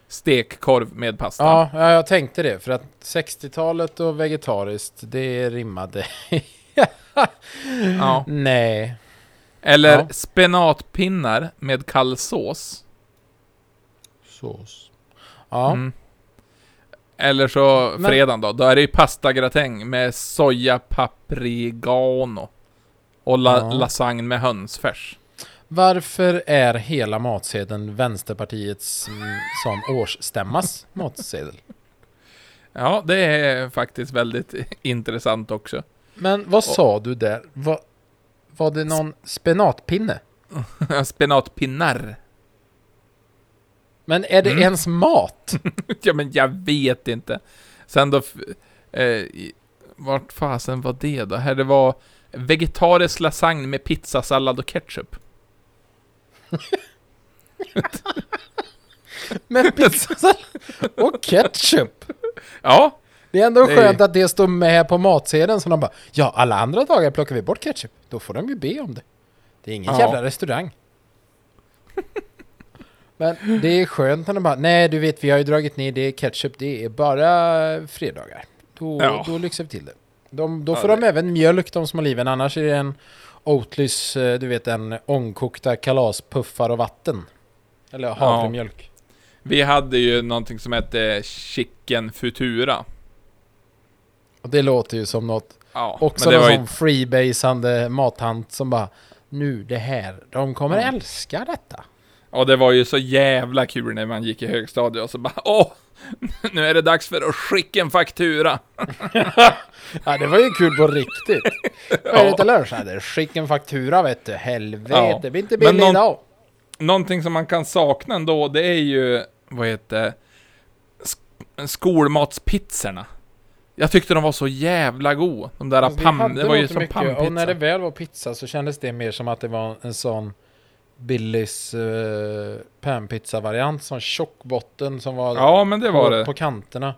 Stekkorv med pasta. Ja, ja, jag tänkte det. För att 60-talet och vegetariskt, det rimmade. Ja. Nej. Eller Ja. spenatpinnar med kall sås. Sås. Ja. Mm. Eller så Men- fredagen då, då är det ju pastagratäng med soja paprigano. Och la- Ja. lasagne med hönsfärs. Varför är hela matsedeln Vänsterpartiets mm, som årsstämmas matsedel? Ja, det är faktiskt väldigt intressant också. Men vad sa du där? Va, var det någon spenatpinne? Spenatpinnar. Men är det Mm. ens mat? Ja, men jag vet inte. Sen då... Eh, vart fasen var det då? Här det var vegetarisk lasagne med pizzasallad och ketchup. Men pizza och ketchup? Ja, Det är ändå Det skönt att det står med på matsedeln så de bara Ja, alla andra dagar plockar vi bort ketchup. Då får de ju be om det. Det är ingen Ja. jävla restaurang. Men det är skönt när de bara Nej, du vet vi har ju dragit ner det ketchup. Det är bara fredagar. Då, Ja. då lyxar vi till det. De, då Ja, får det- de även mjölk, de små liven. Annars är det en Oatlys, eh, du vet en ångkokta kalaspuffar och vatten. Eller havremjölk. vi hade ju någonting som hette chicken futura. Och det låter ju som något Ja, Också någon ju... sån freebasande mathant som bara Nu det här, de kommer Ja. älska detta. Och det var ju så jävla kul när man gick i högstadiet och så bara Åh! Nu är det dags för att skicka en faktura! Ja det var ju kul på riktigt. Vad är det till lunch? Ja, det är skick en faktura vet du. Helvete, Ja. det blir inte billigt någon- idag. Någonting som man kan sakna ändå, det är ju, vad heter sk- skolmatspizzorna. Jag tyckte de var så jävla goda. De där Alltså, pam... Det var ju som mycket, pannpizza. Och när det väl var pizza så kändes det mer som att det var en sån Billys uh, panpizza-variant. Sån tjock botten som var Ja, men det var på, det. på kanterna.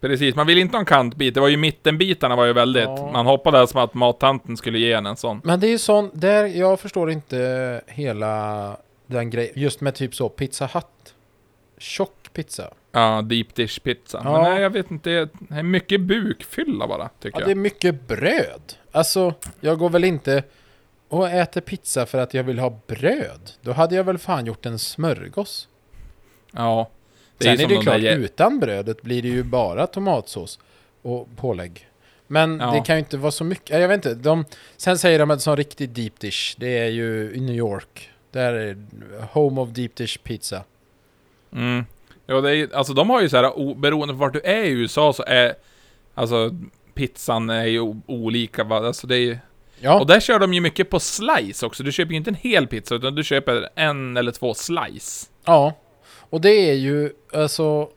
Precis, man ville inte ha en kantbit. Det var ju mittenbitarna var ju väldigt... Ja. Man hoppades som att mattanten skulle ge en en sån. Men det är ju sån, där jag förstår inte hela den grejen. Just med typ så Pizza Hut. Tjock pizza. Ja, deep dish pizza. Ja. Men nej, jag vet inte. Det är mycket bukfylla bara, tycker Ja, det är jag. mycket bröd. Alltså, jag går väl inte och äter pizza för att jag vill ha bröd. Då hade jag väl fan gjort en smörgås. Ja. Sen är som det de klart, där utan brödet blir det ju bara tomatsås och pålägg. Men Ja. det kan ju inte vara så mycket. Jag vet inte. De, sen säger de att en sån riktig deep dish, det är ju i New York. Där är home of deep dish pizza. Mm. Ja, det är, ju- alltså de har ju så här, beroende på vart du är i USA så är, alltså pizzan är ju olika? Alltså det är ju, Ja, och där kör de ju mycket på slice också. Du köper ju inte en hel pizza, utan du köper en eller två slice. ja. Och det är ju alltså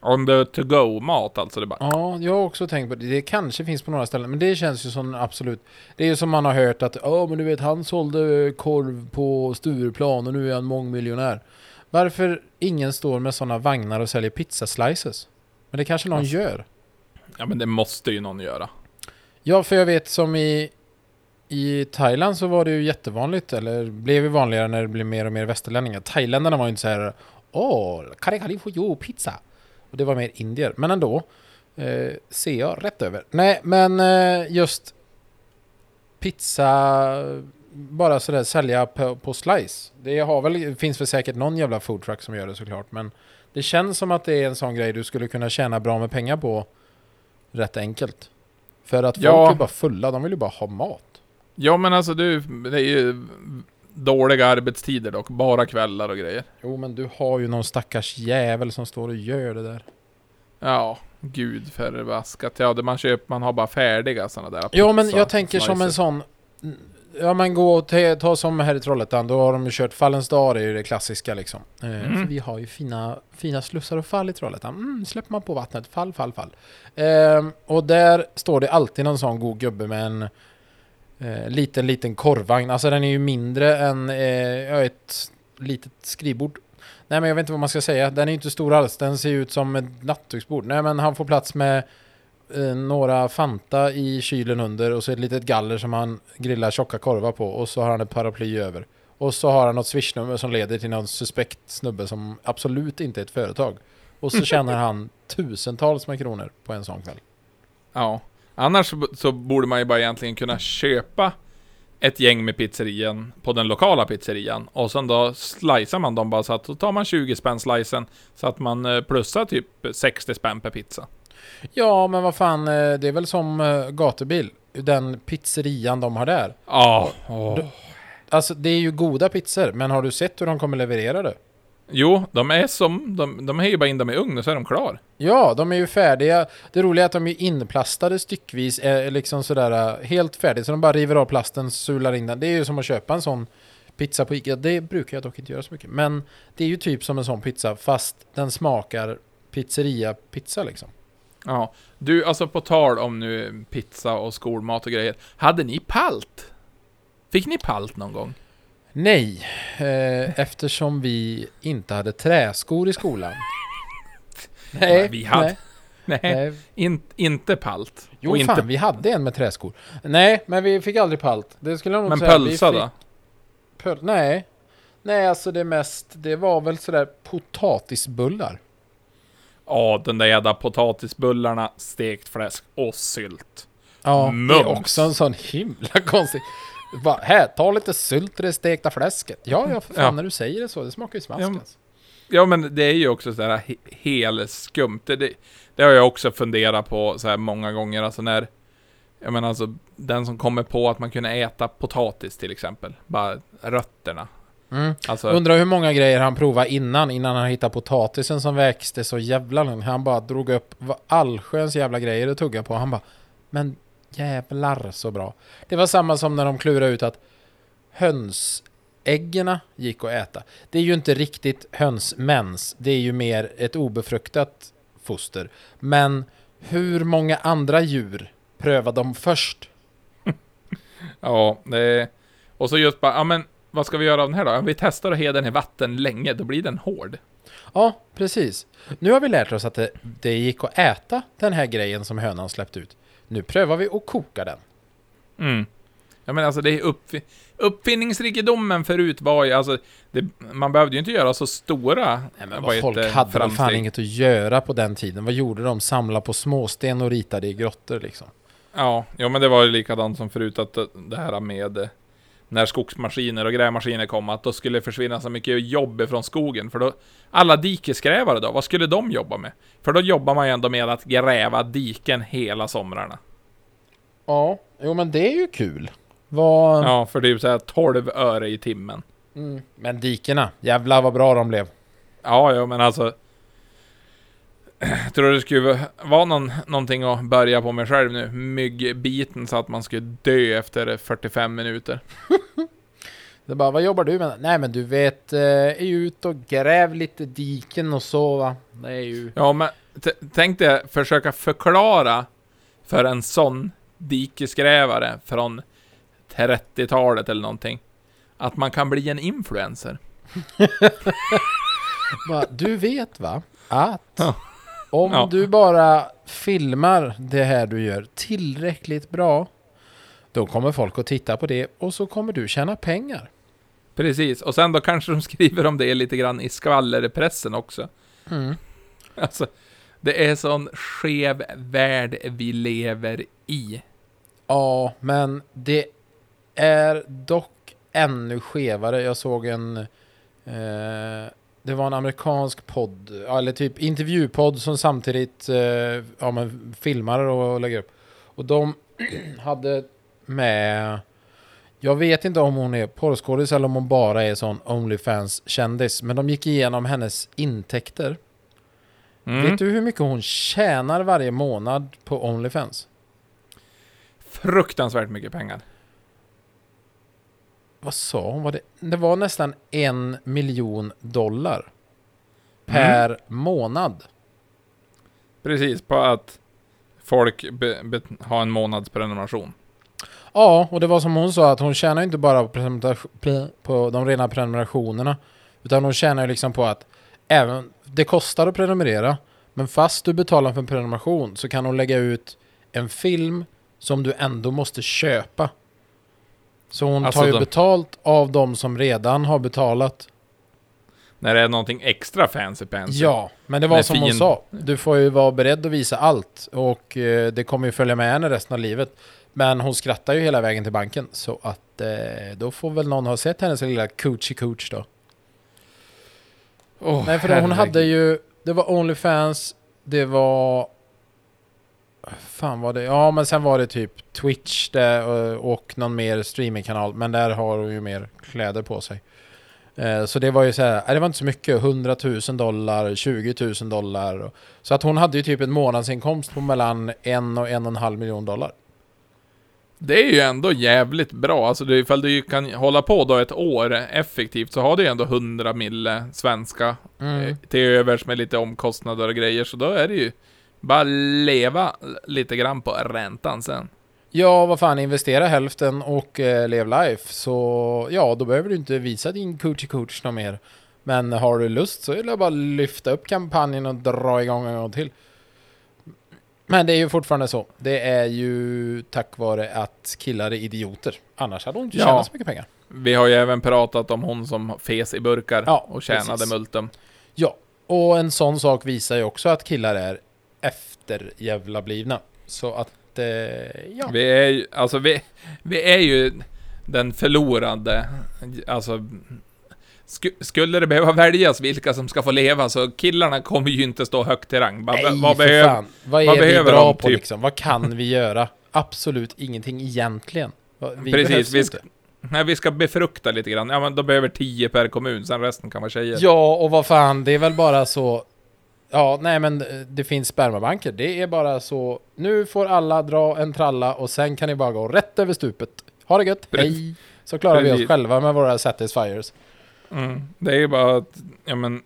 On the to go mat alltså. Det bara, Ja, jag har också tänkt på det. Det kanske finns på några ställen, men det känns ju som absolut... Det är ju som man har hört att, ja men du vet han sålde korv på Stureplan och nu är han mångmiljonär. Varför ingen står med sådana vagnar och säljer pizzaslices? Men det kanske någon Alltså. gör. ja men det måste ju någon göra. Ja, för jag vet som i, i Thailand så var det ju jättevanligt, eller blev ju vanligare när det blev mer och mer västerlänningar. Thailändarna var ju inte så här, åh, kari kari you, pizza. Och det var mer indier, men ändå. Eh, ser jag rätt över. Nej, men eh, just pizza, bara sådär sälja på, på slice. Det har väl, finns väl säkert någon jävla foodtruck som gör det såklart, men det känns som att det är en sån grej du skulle kunna tjäna bra med pengar på rätt enkelt. För att folk Ja. är bara fulla, de vill ju bara ha mat. Ja men alltså du, det är ju dåliga arbetstider dock. Bara kvällar och grejer. Jo, men du har ju någon stackars jävel som står och gör det där. Ja, gud förbaskat. Ja, det man köper, man har bara färdiga sådana där Ja, men jag tänker som en sån... Ja, men gå och ta, ta som här i Trollhättan, då har de ju kört Fallens dag, det är ju det klassiska liksom. Eh, Mm. För vi har ju fina, fina slussar och fall i Trollhättan. Mm, släpper man på vattnet, fall, fall, fall. Ehm, och där står det alltid någon sån god gubbe med en eh, liten, liten korvvagn. Alltså den är ju mindre än eh, ett litet skrivbord. Nej men jag vet inte vad man ska säga. Den är ju inte stor alls. Den ser ut som ett nattduksbord. Nej men han får plats med eh, några Fanta i kylen under och så ett litet galler som han grillar tjocka korvar på och så har han ett paraply över. Och så har han något swishnummer som leder till någon suspekt snubbe som absolut inte är ett företag. Och så tjänar han tusentals med kronor på en sån kväll. Ja. Annars så, borde man ju bara egentligen kunna köpa ett gäng med pizzerian på den lokala pizzerian och sen då slicear man dem bara så att då tar man 20 spänn slicen så att man eh, plussar typ 60 spänn per pizza. Ja, men vad fan, eh, det är väl som eh, gatubil. Den pizzerian de har där. Ja. åh. Alltså det är ju goda pizzor, men har du sett hur de kommer leverera det? Jo, de är som, de, de är ju bara in dem i ugn och så är de klar. Ja, de är ju färdiga. Det roliga är att de är inplastade styckvis, är liksom sådär eh, helt färdigt. Så de bara river av plasten, sular in den. Det är ju som att köpa en sån pizza på Ica. Det brukar jag dock inte göra så mycket. Men det är ju typ som en sån pizza, fast den smakar pizzeria-pizza liksom. Ja. Du, alltså på tal om nu pizza och skolmat och grejer. Hade ni palt? Fick ni palt någon gång? Nej, eh, eftersom vi inte hade träskor i skolan. Nej, vi hade- nej, Nej, nej. In, inte palt. Jo, och fan, inte, vi hade en med träskor. Nej, men vi fick aldrig palt. Det skulle jag nog men säga. Vi pölsa fick då? Pöl nej. Nej, alltså det mest, det var väl sådär potatisbullar. Ja, den där jävla potatisbullarna, stekt fläsk och sylt. Ja, det är Mums. också en sån himla konstig. Bara, här, ta lite sylt i det stekta fläsket. Ja, ja, för fan Ja. när du säger det så, det smakar ju smask Ja, alltså. Ja, men det är ju också sådär he helskumt. Det, det, det har jag också funderat på så här många gånger. Alltså när, jag menar alltså, den som kommer på att man kunde äta potatis till exempel. Bara rötterna. Mm. Alltså, Undrar hur många grejer han provade innan, innan han hittade potatisen som växte så jävla långt. Han bara drog upp allsköns jävla grejer att tugga på. Han bara, men jävlar så bra. Det var samma som när de klurade ut att hönsäggerna gick att äta. Det är ju inte riktigt hönsmens, det är ju mer ett obefruktat foster. Men hur många andra djur prövar de först? Ja, det. Och så just bara, ja men vad ska vi göra av den här då? Ja, Vi testar att ha den i vatten länge, då blir den hård. Ja, precis. Nu har vi lärt oss att det, det gick att äta den här grejen som hönan släppt ut. Nu prövar vi att koka den. Mm. Ja men alltså det är uppfi- uppfinningsrikedomen förut var ju, alltså, det, man behövde ju inte göra så stora Nej, men vad folk heter, hade väl fan inget att göra på den tiden. Vad gjorde de? Samla på småsten och ritade i grottor liksom. Ja, jo men det var ju likadant som förut att det- här med när skogsmaskiner och grävmaskiner kom, att då skulle försvinna så mycket jobb från skogen, för då alla dikesgrävare då, vad skulle de jobba med? För då jobbar man ju ändå med att gräva diken hela somrarna. Ja, jo men det är ju kul. Vad... Ja, för typ såhär 12 öre i timmen. Mm. Men dikena, jävlar vad bra de blev. Ja, ja, men alltså. Tror det skulle vara någon, någonting att börja på med själv nu. Myggbiten så att man skulle dö efter 45 minuter. Det är bara, vad jobbar du med? Nej men du vet, eh, är ju ut och gräv lite diken och så va. Det är ju... Ja, men tänk dig försöka förklara för en sån dikesgrävare från 30-talet eller någonting. Att man kan bli en influencer. Du vet va? Att Ja. Om Ja. du bara filmar det här du gör tillräckligt bra. Då kommer folk att titta på det och så kommer du tjäna pengar. Precis, och sen då kanske de skriver om det lite grann i skvallerpressen också. Mm. Alltså, det är sån skev värld vi lever i. Ja, men det är dock ännu skevare. Jag såg en... Eh, det var en amerikansk podd, eller typ intervjupodd som samtidigt eh, ja, men filmar och, och lägger upp. Och de hade med... Jag vet inte om hon är porrskådis eller om hon bara är sån Onlyfans-kändis. Men de gick igenom hennes intäkter. Mm. Vet du hur mycket hon tjänar varje månad på Onlyfans? Fruktansvärt mycket pengar. Vad sa hon? Var det? det var nästan en miljon dollar per månad. Precis, på att folk be, be, har en månads prenumeration. Ja, och det var som hon sa att hon tjänar inte bara på de rena prenumerationerna. Utan hon tjänar ju liksom på att även, det kostar att prenumerera. Men fast du betalar för en prenumeration så kan hon lägga ut en film som du ändå måste köpa. Så hon Alltså tar ju de- betalt av de som redan har betalat. När det är någonting extra fancy pansy. Ja, men det var Med som hon fin- sa. Du får ju vara beredd att visa allt. Och eh, det kommer ju följa med henne resten av livet. Men hon skrattar ju hela vägen till banken. Så att eh, då får väl någon ha sett hennes lilla coochie cooch då. Åh, Nej, för hon herregud. hade ju... Det var Onlyfans. Det var... Fan var det? Ja, men sen var det typ Twitch där, och, och någon mer streamingkanal. Men där har hon ju mer kläder på sig. Eh, Så det var ju så här, det var inte så mycket, 100 000 dollar, 20 000 dollar. Så att hon hade ju typ en månadsinkomst på mellan en och en och en halv miljon dollar. Det är ju ändå jävligt bra. Alltså det, ifall du kan hålla på då ett år effektivt så har du ju ändå 100 mille svenska Mm. eh, till övers med lite omkostnader och grejer. Så då är det ju bara leva lite grann på räntan sen. Ja, vad fan, investera hälften och eh, lev life. Så ja, då behöver du inte visa din coochie cooch något mer. Men har du lust så är det bara att lyfta upp kampanjen och dra igång en gång till. Men det är ju fortfarande så. Det är ju tack vare att killar är idioter. Annars hade hon inte Ja. tjänat så mycket pengar. Vi har ju även pratat om hon som fes i burkar Ja, och tjänade precis. multum. Ja, och en sån sak visar ju också att killar är efterjävla blivna. Så att, eh, ja. Vi är ju, alltså vi, vi är ju den förlorande, alltså sku, skulle det behöva väljas vilka som ska få leva så killarna kommer ju inte stå högt i rang. Vad, Nej, vad för behöver, fan. Vad är vad vi behöver bra de, på typ? liksom? Vad kan vi göra? Absolut ingenting egentligen. Vi Precis, vi inte. nej, vi ska befrukta lite grann. Ja men de behöver 10 per kommun, sen resten kan vara tjejer. Ja, och vad fan, det är väl bara så... Ja, nej men eh, det finns spermabanker. Det är bara så... Nu får alla dra en tralla och sen kan ni bara gå rätt över stupet. Ha det gött, hej! Så klarar vi oss själva med våra satisfiers. Mm. Det är ju bara att, ja men,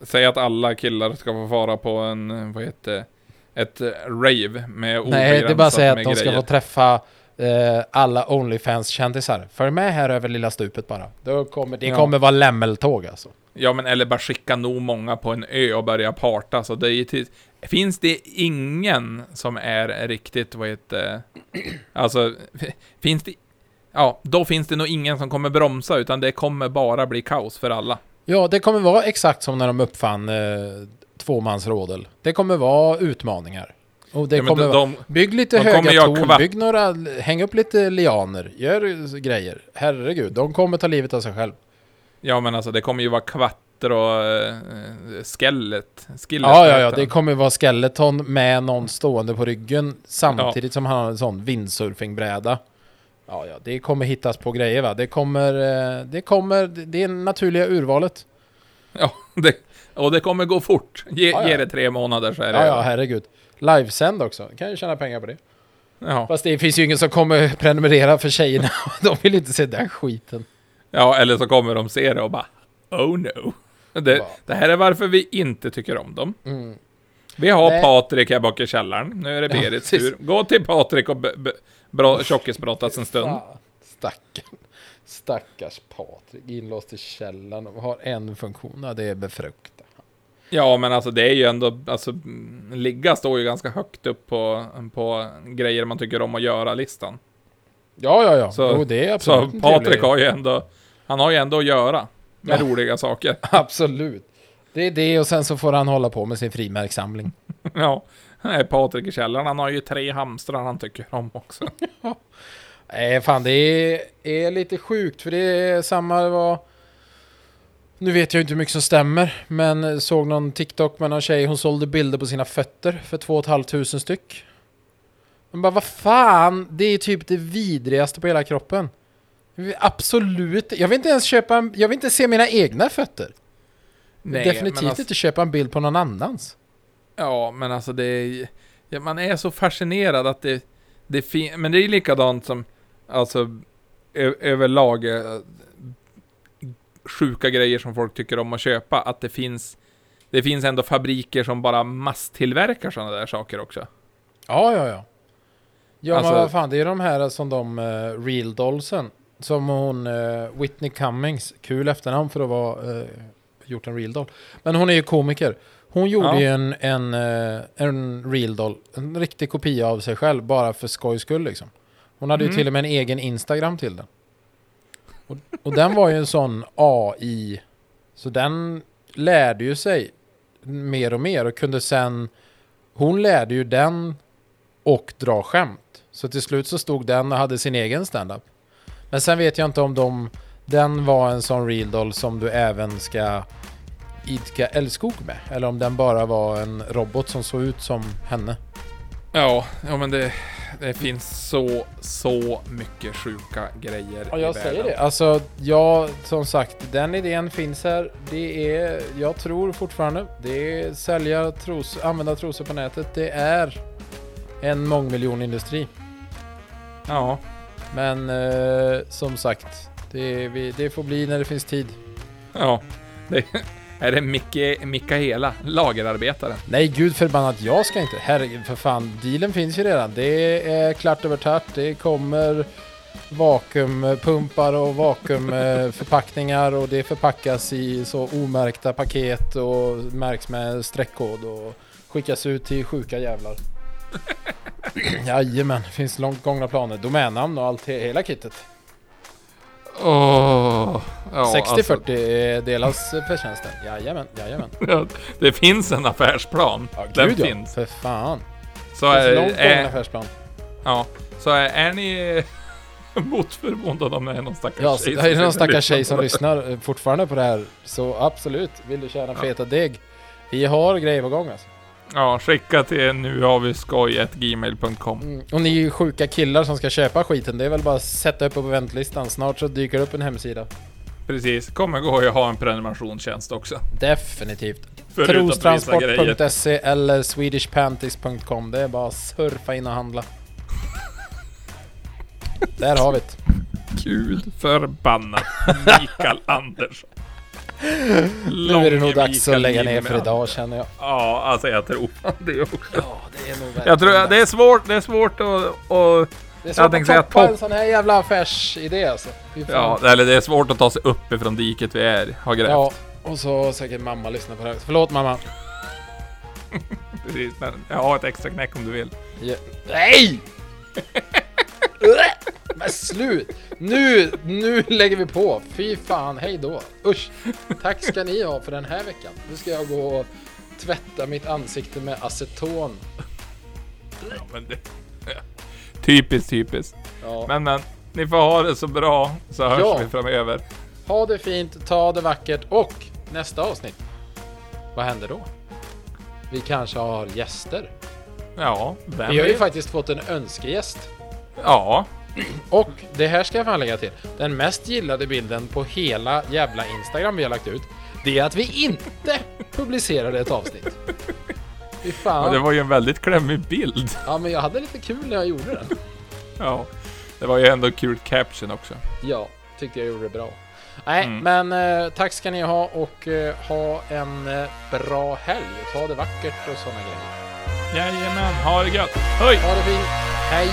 säg att alla killar ska få fara på en, vad heter ett rave med Nej, det är bara att säga att de ska grejer. få träffa eh, alla Onlyfans-kändisar. Följ med här över lilla stupet bara. Då kommer, det Ja. kommer vara lämmeltåg alltså. Ja, men eller bara skicka nog många på en ö och börja parta. Så det är till, finns det ingen som är riktigt, vad heter Alltså, finns det... Ja, då finns det nog ingen som kommer bromsa, utan det kommer bara bli kaos för alla. Ja, det kommer vara exakt som när de uppfann eh, tvåmansrådel. Det kommer vara utmaningar. Och det Ja, kommer de, de, Bygg lite höga torn, bygg några... Häng upp lite lianer, gör grejer. Herregud, de kommer ta livet av sig själv. ja, men alltså det kommer ju vara kvatter och äh, skellet. Skillet Ja, ja, ja, det kommer vara skeleton med någon stående på ryggen samtidigt som han har en sån windsurfingbräda. Ja, ja, det kommer hittas på grejer va. Det kommer, eh, det kommer, det är naturliga urvalet. Ja, det, och det kommer gå fort. Ge, Ja, ja. ge det tre månader så är det Ja, ja, herregud. Livesänd också, kan ju tjäna pengar på det. ja. Fast det finns ju ingen som kommer prenumerera för tjejerna. De vill inte se den skiten. Ja, eller så kommer de se det och bara Oh no. Det, det här är varför vi inte tycker om dem. Mm. Vi har Nej. Patrik här bak i källaren. Nu är det Berits tur. Gå till Patrik och tjockisbrottas en stund. Fan, Stackarn. Stackars Patrik, inlåst i källaren och har en funktion, ja, det är befrukta. Ja, men alltså det är ju ändå, alltså ligga står ju ganska högt upp på, på grejer man tycker om att göra-listan. Ja, ja, ja. Så- jo, det är Så absolut en Patrik har ju ändå, han har ju ändå att göra med Ja. roliga saker. Absolut. Det är det och sen så får han hålla på med sin frimärkssamling. Ja, nej, Patrik i källaren, han har ju tre hamstrar han tycker om också. Nej, fan det är, är lite sjukt för det är samma var... Nu vet jag inte hur mycket som stämmer, men såg någon TikTok med någon tjej, hon sålde bilder på sina fötter för 2 500 styck. Men bara vad fan, det är typ det vidrigaste på hela kroppen. Absolut, jag vill inte ens köpa en, jag vill inte se mina egna fötter. Nej, Definitivt alltså- inte köpa en bild på någon annans. Ja, men alltså det är... Ja, man är så fascinerad att det... det fin- men det är likadant som... Alltså... Överlag... Sjuka grejer som folk tycker om att köpa. Att det finns... Det finns ändå fabriker som bara masstillverkar sådana där saker också. Ja, ja, ja. Ja, Alltså- men vad fan, det är de här som de uh, Real Dollsen. Som hon, eh, Whitney Cummings, kul efternamn för att vara eh, gjort en Real Doll. Men hon är ju komiker. Hon gjorde Ja. ju en, en, eh, en Real Doll, en riktig kopia av sig själv, bara för skojs skull liksom. Hon hade ju Mm. till och med en egen Instagram till den. Och, och den var ju en sån AI, så den lärde ju sig mer och mer och kunde sen... Hon lärde ju den och dra skämt. Så till slut så stod den och hade sin egen standup. Men sen vet jag inte om de... Den var en sån real doll som du även ska idka älskog med. Eller om den bara var en robot som såg ut som henne. Ja, ja men det... Det finns så, så mycket sjuka grejer Ja, i jag världen. säger det. Alltså, ja, som sagt, den idén finns här. Det är, jag tror fortfarande, det är sälja tros, använda trosor på nätet. Det är en mångmiljonindustri. Ja, Men eh, som sagt, det, vi, det får bli när det finns tid. ja. Det, är det Micke, Mikaela, lagerarbetaren? Nej, gud förbannat, jag ska inte. Herregud, för fan, dealen finns ju redan. Det är klart över tart. Det kommer vakuumpumpar och vakuumförpackningar och det förpackas i så omärkta paket och märks med streckkod och skickas ut till sjuka jävlar. Jajamän, det finns långt gångna planer. Domännamn och allt, hela kittet. Åh, ja, 60-40 alltså, delas förtjänsten. Jajamän, jajamän. ja, det finns en affärsplan. Ja, Den gud ja. finns. För fan. Så Det finns är, långt gången är, affärsplan. ja, så är, är ni mot förmodan om det är någon stackars Ja, tjej det är som någon stackars tjej som det. lyssnar eh, fortfarande på det här. Så absolut, vill du tjäna feta deg? Vi har grejer på gång alltså. Ja, skicka till nu har vi skoj gmail.com. Mm. Och ni är ju sjuka killar som ska köpa skiten. Det är väl bara att sätta upp på väntllistan. Snart så dyker det upp en hemsida. Precis, kommer gå att ha en prenumerationstjänst också. Definitivt. Trostransport.se eller swedishpanties.com. Det är bara att surfa in och handla. Där har vi det. Gud förbannat Mikael Andersson. Nu är det nog dags att lägga ner för idag känner jag. Ja, alltså jag tror det också. Ja, det är nog Jag tror det är svårt, det är svårt att... att Det är jag svårt tänkte att toppa en sån här jävla affärsidé alltså. Ja, eller det är svårt att ta sig upp ifrån diket vi är, har grävt. ja. Och så säkert mamma lyssnar på det här. Förlåt mamma. Precis, men jag har ett extra knäck om du vill. Ja. Nej! Men slut! Nu, nu lägger vi på. Fy fan, hej då. Usch. Tack ska ni ha för den här veckan. Nu ska jag gå och tvätta mitt ansikte med aceton. Ja, men det... Typiskt, typiskt. Ja. Men men, ni får ha det så bra så hörs Ja. vi framöver. Ha det fint, ta det vackert och nästa avsnitt. Vad händer då? Vi kanske har gäster. Ja, vem Vi har ju vet? faktiskt fått en önskegäst. Ja, Och det här ska jag fan lägga till. Den mest gillade bilden på hela jävla Instagram vi har lagt ut. Det är att vi inte publicerade ett avsnitt. Fy fan. det var ju en väldigt klämmig bild. Ja men jag hade lite kul när jag gjorde den. Ja, det var ju ändå kul caption också. Ja, tyckte jag gjorde det bra. Nej, Mm. men eh, tack ska ni ha och eh, ha en eh, bra helg. Ta det vackert och såna grejer. Jajamän, ha det gött. Hej! Ha det fint. Hej!